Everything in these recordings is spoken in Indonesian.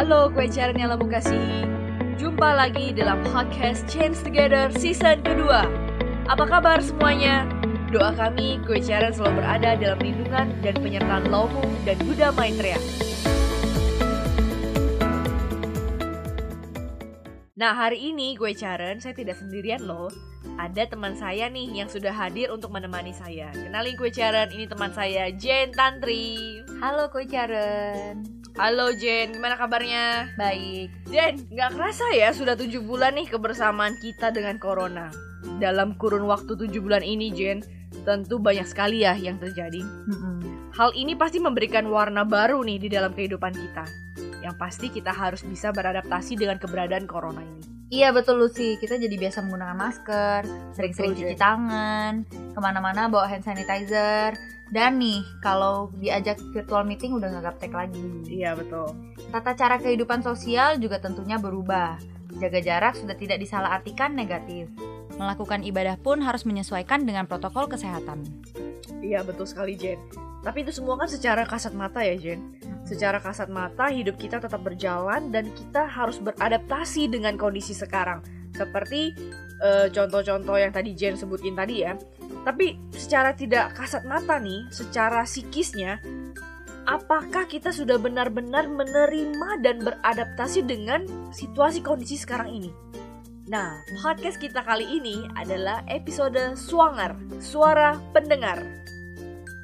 Halo kue Charan yang lemu kasih Jumpa lagi dalam podcast Change Together season kedua Apa kabar semuanya? Doa kami kue Charan selalu berada dalam lindungan dan penyertaan Laumu dan Buddha Maitreya Nah hari ini gue Charan saya tidak sendirian loh ada teman saya nih yang sudah hadir untuk menemani saya. Kenalin kue Charan, ini teman saya Jen Tantri. Halo kue Charan. Halo Jen, gimana kabarnya? Baik. Jen, nggak kerasa ya sudah tujuh bulan nih kebersamaan kita dengan Corona. Dalam kurun waktu tujuh bulan ini Jen, tentu banyak sekali ya yang terjadi. Hal ini pasti memberikan warna baru nih di dalam kehidupan kita. Yang pasti kita harus bisa beradaptasi dengan keberadaan Corona ini. Iya betul Lucy, kita jadi biasa menggunakan masker, sering-sering cuci tangan, ke mana-mana bawa hand sanitizer, dan nih kalau diajak virtual meeting udah nggak gaptek lagi. Iya betul. Tata cara kehidupan sosial juga tentunya berubah. Jaga jarak sudah tidak disalahartikan negatif. Melakukan ibadah pun harus menyesuaikan dengan protokol kesehatan. Iya betul sekali Jen. Tapi itu semua kan secara kasat mata ya Jen. Secara kasat mata hidup kita tetap berjalan dan kita harus beradaptasi dengan kondisi sekarang. Seperti eh, contoh-contoh yang tadi Jen sebutin tadi ya. Tapi secara tidak kasat mata nih, secara psikisnya, apakah kita sudah benar-benar menerima dan beradaptasi dengan situasi kondisi sekarang ini? Nah, podcast kita kali ini adalah episode Swanger, Suara Pendengar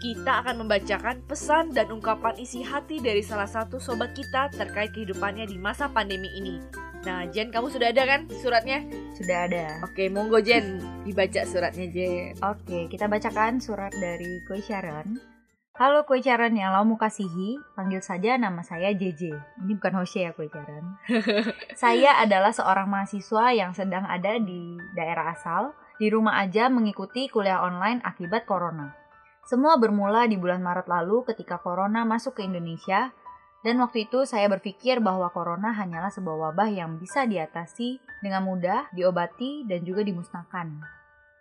kita akan membacakan pesan dan ungkapan isi hati dari salah satu sobat kita terkait kehidupannya di masa pandemi ini. Nah, Jen, kamu sudah ada kan suratnya? Sudah ada. Oke, monggo Jen, dibaca suratnya Jen. Oke, kita bacakan surat dari Kue Sharon. Halo Kue Sharon yang mau kasihi, panggil saja nama saya JJ. Ini bukan Hoshe ya Kue Sharon. saya adalah seorang mahasiswa yang sedang ada di daerah asal, di rumah aja mengikuti kuliah online akibat corona. Semua bermula di bulan Maret lalu ketika corona masuk ke Indonesia, dan waktu itu saya berpikir bahwa corona hanyalah sebuah wabah yang bisa diatasi dengan mudah, diobati, dan juga dimusnahkan.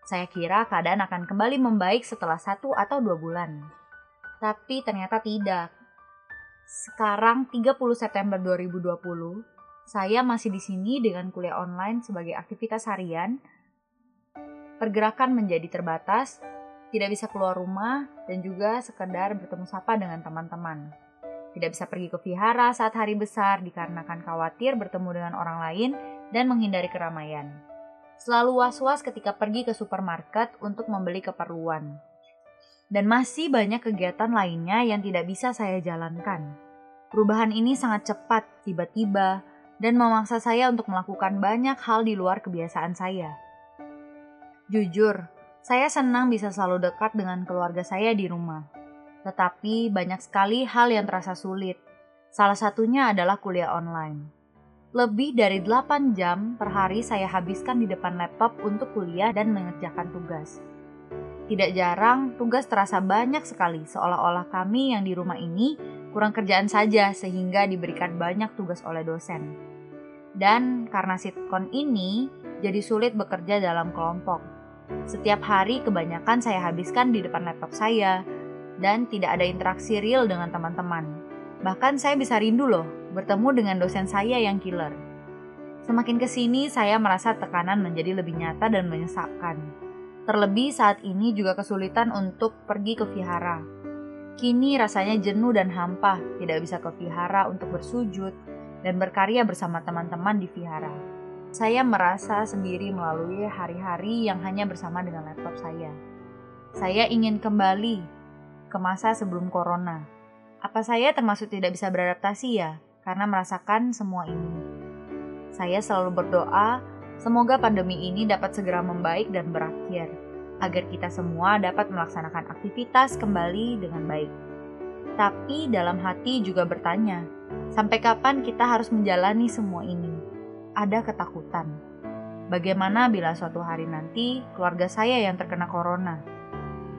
Saya kira keadaan akan kembali membaik setelah satu atau dua bulan. Tapi ternyata tidak. Sekarang 30 September 2020, saya masih di sini dengan kuliah online sebagai aktivitas harian. Pergerakan menjadi terbatas, tidak bisa keluar rumah, dan juga sekedar bertemu sapa dengan teman-teman. Tidak bisa pergi ke vihara saat hari besar dikarenakan khawatir bertemu dengan orang lain dan menghindari keramaian. Selalu was-was ketika pergi ke supermarket untuk membeli keperluan. Dan masih banyak kegiatan lainnya yang tidak bisa saya jalankan. Perubahan ini sangat cepat, tiba-tiba, dan memaksa saya untuk melakukan banyak hal di luar kebiasaan saya. Jujur, saya senang bisa selalu dekat dengan keluarga saya di rumah. Tetapi banyak sekali hal yang terasa sulit. Salah satunya adalah kuliah online. Lebih dari 8 jam per hari saya habiskan di depan laptop untuk kuliah dan mengerjakan tugas. Tidak jarang, tugas terasa banyak sekali seolah-olah kami yang di rumah ini kurang kerjaan saja sehingga diberikan banyak tugas oleh dosen. Dan karena sitkon ini, jadi sulit bekerja dalam kelompok. Setiap hari kebanyakan saya habiskan di depan laptop saya dan tidak ada interaksi real dengan teman-teman. Bahkan saya bisa rindu loh bertemu dengan dosen saya yang killer. Semakin ke sini saya merasa tekanan menjadi lebih nyata dan menyesakkan. Terlebih saat ini juga kesulitan untuk pergi ke vihara. Kini rasanya jenuh dan hampa, tidak bisa ke vihara untuk bersujud dan berkarya bersama teman-teman di vihara. Saya merasa sendiri melalui hari-hari yang hanya bersama dengan laptop saya. Saya ingin kembali ke masa sebelum corona. Apa saya termasuk tidak bisa beradaptasi ya karena merasakan semua ini? Saya selalu berdoa semoga pandemi ini dapat segera membaik dan berakhir agar kita semua dapat melaksanakan aktivitas kembali dengan baik. Tapi dalam hati juga bertanya, sampai kapan kita harus menjalani semua ini? Ada ketakutan. Bagaimana bila suatu hari nanti keluarga saya yang terkena corona?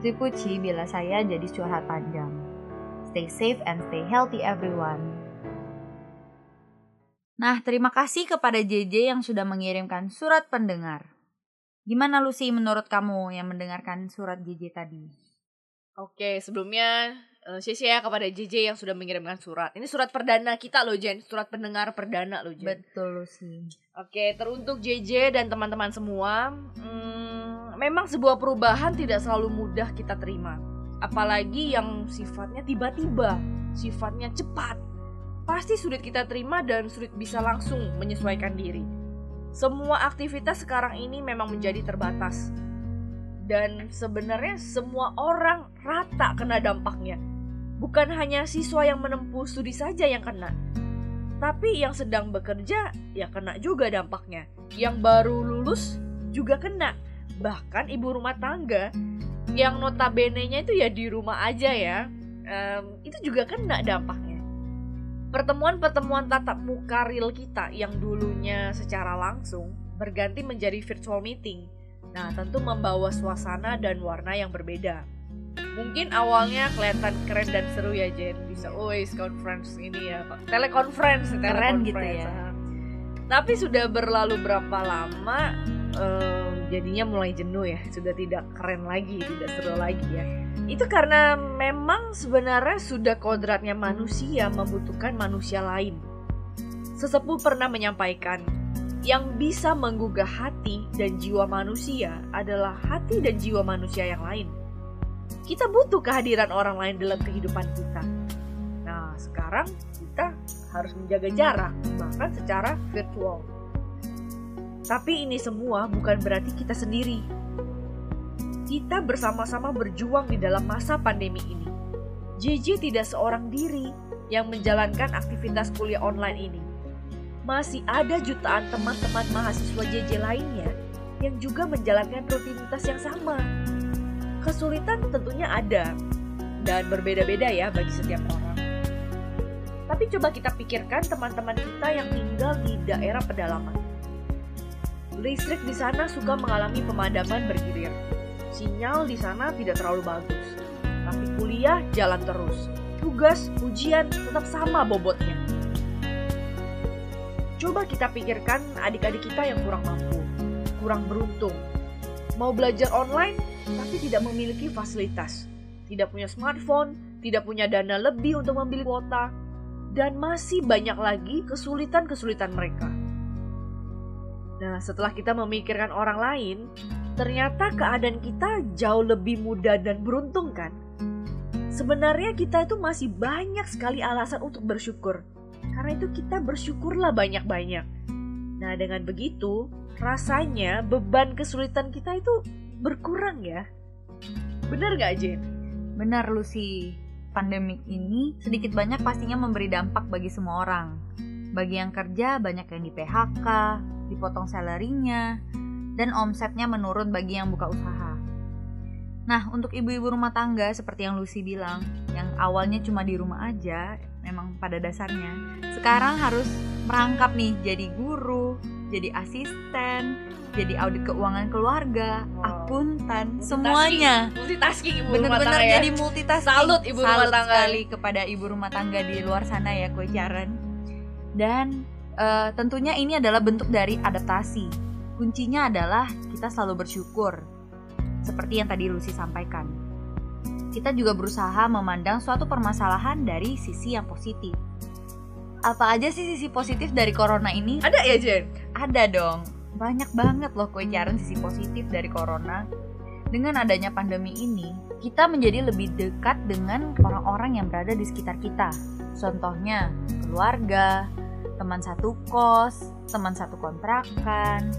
Tripuci bila saya jadi curhat panjang. Stay safe and stay healthy everyone. Nah, terima kasih kepada JJ yang sudah mengirimkan surat pendengar. Gimana Lucy menurut kamu yang mendengarkan surat JJ tadi? Oke, sebelumnya Uh, ya kepada JJ yang sudah mengirimkan surat. Ini surat perdana kita loh Jen, surat pendengar perdana loh Jen. Betul sih. Oke, teruntuk JJ dan teman-teman semua, hmm, memang sebuah perubahan tidak selalu mudah kita terima. Apalagi yang sifatnya tiba-tiba, sifatnya cepat. Pasti sulit kita terima dan sulit bisa langsung menyesuaikan diri. Semua aktivitas sekarang ini memang menjadi terbatas. Dan sebenarnya semua orang rata kena dampaknya bukan hanya siswa yang menempuh studi saja yang kena, tapi yang sedang bekerja ya kena juga dampaknya. Yang baru lulus juga kena. Bahkan ibu rumah tangga yang notabene-nya itu ya di rumah aja ya, um, itu juga kena dampaknya. Pertemuan-pertemuan tatap muka real kita yang dulunya secara langsung berganti menjadi virtual meeting. Nah, tentu membawa suasana dan warna yang berbeda mungkin awalnya kelihatan keren dan seru ya Jen. Bisa always conference ini ya teleconference keren gitu ya. tapi sudah berlalu berapa lama um, jadinya mulai jenuh ya? Sudah tidak keren lagi tidak seru lagi ya? Itu karena memang sebenarnya sudah kodratnya manusia membutuhkan manusia lain. Sesepuh pernah menyampaikan yang bisa menggugah hati dan jiwa manusia adalah hati dan jiwa manusia yang lain kita butuh kehadiran orang lain dalam kehidupan kita. Nah, sekarang kita harus menjaga jarak, bahkan secara virtual. Tapi ini semua bukan berarti kita sendiri. Kita bersama-sama berjuang di dalam masa pandemi ini. JJ tidak seorang diri yang menjalankan aktivitas kuliah online ini. Masih ada jutaan teman-teman mahasiswa JJ lainnya yang juga menjalankan rutinitas yang sama kesulitan tentunya ada dan berbeda-beda ya bagi setiap orang. Tapi coba kita pikirkan teman-teman kita yang tinggal di daerah pedalaman. Listrik di sana suka mengalami pemadaman bergilir. Sinyal di sana tidak terlalu bagus. Tapi kuliah jalan terus. Tugas, ujian tetap sama bobotnya. Coba kita pikirkan adik-adik kita yang kurang mampu, kurang beruntung. Mau belajar online tapi tidak memiliki fasilitas, tidak punya smartphone, tidak punya dana lebih untuk membeli kuota, dan masih banyak lagi kesulitan-kesulitan mereka. Nah, setelah kita memikirkan orang lain, ternyata keadaan kita jauh lebih mudah dan beruntung kan? Sebenarnya kita itu masih banyak sekali alasan untuk bersyukur. Karena itu kita bersyukurlah banyak-banyak. Nah, dengan begitu, rasanya beban kesulitan kita itu berkurang ya. Bener gak Jen? Bener Lucy. Pandemik ini sedikit banyak pastinya memberi dampak bagi semua orang. Bagi yang kerja banyak yang di PHK, dipotong salarinya, dan omsetnya menurun bagi yang buka usaha. Nah, untuk ibu-ibu rumah tangga seperti yang Lucy bilang, yang awalnya cuma di rumah aja, memang pada dasarnya, sekarang harus merangkap nih jadi guru, jadi asisten, jadi audit keuangan keluarga, wow. akuntan, semuanya. Multitasking ibu Bener-bener rumah tangga ya. jadi multitasking. Salut ibu Salut rumah tangga. sekali kepada ibu rumah tangga di luar sana ya, kue Karen. Dan uh, tentunya ini adalah bentuk dari adaptasi. Kuncinya adalah kita selalu bersyukur. Seperti yang tadi Lucy sampaikan. Kita juga berusaha memandang suatu permasalahan dari sisi yang positif. Apa aja sih sisi positif dari corona ini? Ada ya Jen? Ada dong banyak banget loh kue karen sisi positif dari corona. Dengan adanya pandemi ini, kita menjadi lebih dekat dengan orang-orang yang berada di sekitar kita. Contohnya, keluarga, teman satu kos, teman satu kontrakan,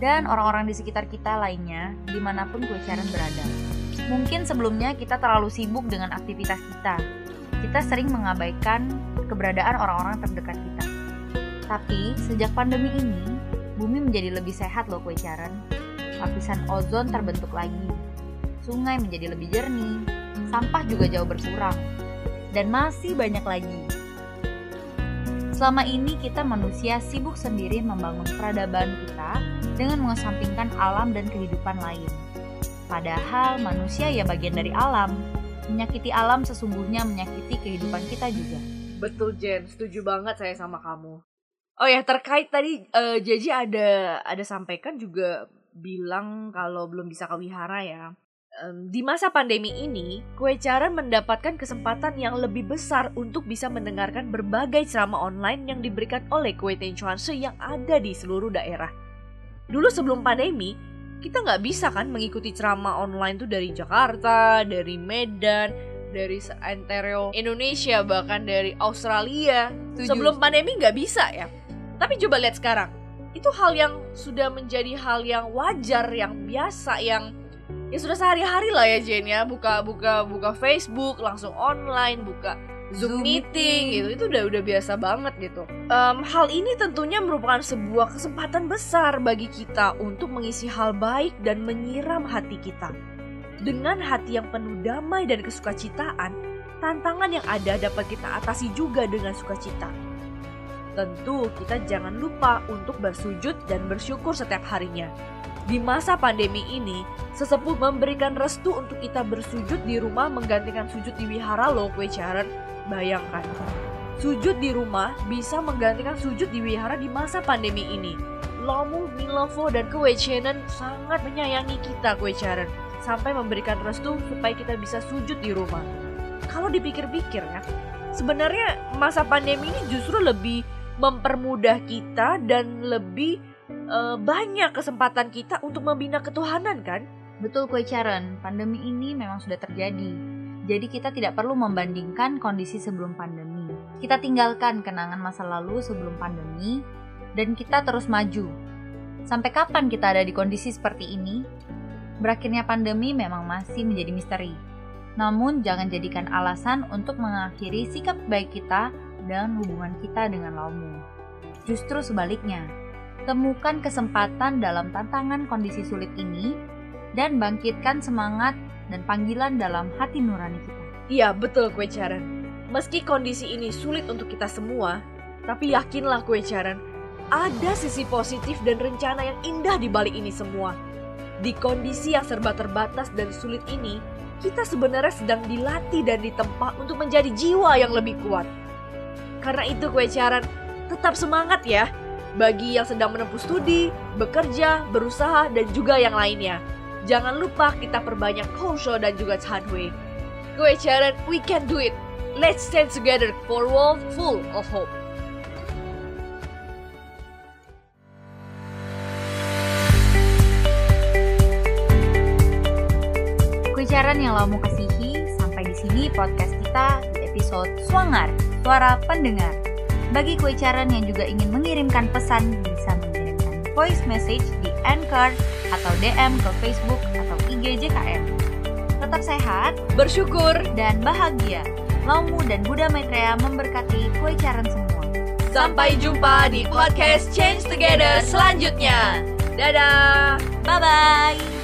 dan orang-orang di sekitar kita lainnya di mana pun kue berada. Mungkin sebelumnya kita terlalu sibuk dengan aktivitas kita. Kita sering mengabaikan keberadaan orang-orang terdekat kita. Tapi sejak pandemi ini, Bumi menjadi lebih sehat loh kue caran. Lapisan ozon terbentuk lagi. Sungai menjadi lebih jernih. Sampah juga jauh berkurang. Dan masih banyak lagi. Selama ini kita manusia sibuk sendiri membangun peradaban kita dengan mengesampingkan alam dan kehidupan lain. Padahal manusia ya bagian dari alam. Menyakiti alam sesungguhnya menyakiti kehidupan kita juga. Betul Jen, setuju banget saya sama kamu. Oh ya terkait tadi uh, Jaji ada ada sampaikan juga bilang kalau belum bisa ke wihara ya. Um, di masa pandemi ini, kue caran mendapatkan kesempatan yang lebih besar untuk bisa mendengarkan berbagai ceramah online yang diberikan oleh kue Tenchuanse yang ada di seluruh daerah. Dulu sebelum pandemi, kita nggak bisa kan mengikuti ceramah online tuh dari Jakarta, dari Medan, dari seantero Indonesia, bahkan dari Australia. Setuju. Sebelum pandemi nggak bisa ya. Tapi coba lihat sekarang, itu hal yang sudah menjadi hal yang wajar, yang biasa, yang ya sudah sehari-hari lah ya Jen ya buka buka buka Facebook langsung online buka Zoom, meeting, gitu itu udah udah biasa banget gitu. Em, hal ini tentunya merupakan sebuah kesempatan besar bagi kita untuk mengisi hal baik dan menyiram hati kita. Dengan hati yang penuh damai dan kesukacitaan, tantangan yang ada dapat kita atasi juga dengan sukacita. Tentu kita jangan lupa untuk bersujud dan bersyukur setiap harinya. Di masa pandemi ini, sesepuh memberikan restu untuk kita bersujud di rumah menggantikan sujud di wihara loh kue Charan. Bayangkan, sujud di rumah bisa menggantikan sujud di wihara di masa pandemi ini. Lomu, Milovo, dan Kue Charan sangat menyayangi kita Kue Charan sampai memberikan restu supaya kita bisa sujud di rumah. Kalau dipikir-pikir ya, sebenarnya masa pandemi ini justru lebih mempermudah kita dan lebih eh, banyak kesempatan kita untuk membina ketuhanan kan? Betul kue Sharon, pandemi ini memang sudah terjadi. Jadi kita tidak perlu membandingkan kondisi sebelum pandemi. Kita tinggalkan kenangan masa lalu sebelum pandemi dan kita terus maju. Sampai kapan kita ada di kondisi seperti ini? Berakhirnya pandemi memang masih menjadi misteri. Namun jangan jadikan alasan untuk mengakhiri sikap baik kita dan hubungan kita dengan Laumu. Justru sebaliknya, temukan kesempatan dalam tantangan kondisi sulit ini dan bangkitkan semangat dan panggilan dalam hati nurani kita. Iya betul kue Charan. Meski kondisi ini sulit untuk kita semua, tapi yakinlah kue Charan, ada sisi positif dan rencana yang indah di balik ini semua. Di kondisi yang serba terbatas dan sulit ini, kita sebenarnya sedang dilatih dan ditempa untuk menjadi jiwa yang lebih kuat. Karena itu kue Charan, tetap semangat ya bagi yang sedang menempuh studi, bekerja, berusaha, dan juga yang lainnya. Jangan lupa kita perbanyak Kosho dan juga Chanhui. Kue Charan, we can do it. Let's stand together for a world full of hope. Kuicaran yang lo mau kasihi, sampai di sini podcast kita di episode Swangar, Suara Pendengar. Bagi kuicaran yang juga ingin mengirimkan pesan, bisa mengirimkan voice message di Anchor atau DM ke Facebook atau IG JKM. Tetap sehat Bersyukur. dan bahagia. Laumu dan Buddha Maitreya memberkati kuicaran semua. Sampai jumpa di podcast Change Together selanjutnya. Dadah. Bye-bye!